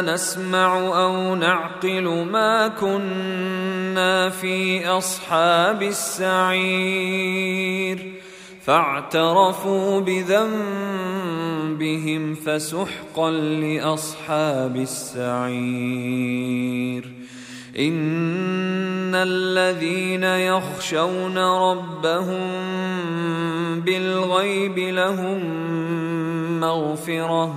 نسمع أو نعقل ما كنا في أصحاب السعير. فاعترفوا بذنبهم فسحقا لأصحاب السعير. إن الذين يخشون ربهم بالغيب لهم مغفرة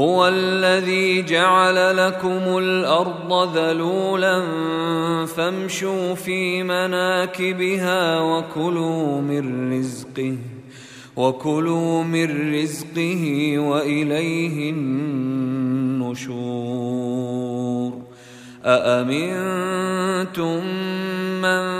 هو الذي جعل لكم الأرض ذلولا فامشوا في مناكبها وكلوا من رزقه وكلوا من رزقه وإليه النشور. أأمنتم من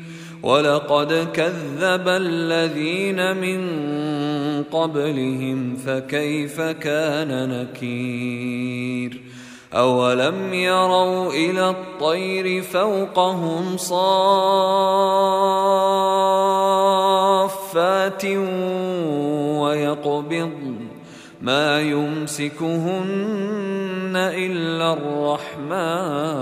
ولقد كذب الذين من قبلهم فكيف كان نكير؟ أولم يروا إلى الطير فوقهم صافات ويقبضن ما يمسكهن إلا الرحمن.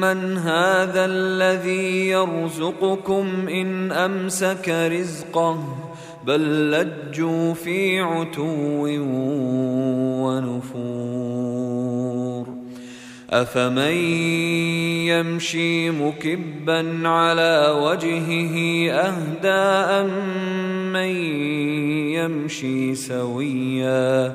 أمن هذا الذي يرزقكم إن أمسك رزقه بل لجوا في عتو ونفور أفمن يمشي مكبا على وجهه أهدى أمن يمشي سويا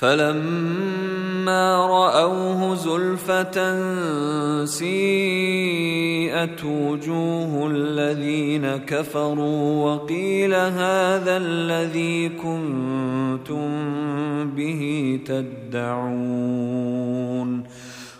فلما رأوه زلفة سيئت وجوه الذين كفروا وقيل هذا الذي كنتم به تدعون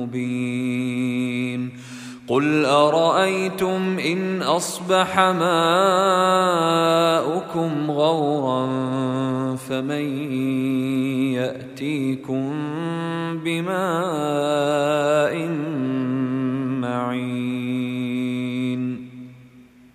مبين. قل أرأيتم إن أصبح ماؤكم غورا فمن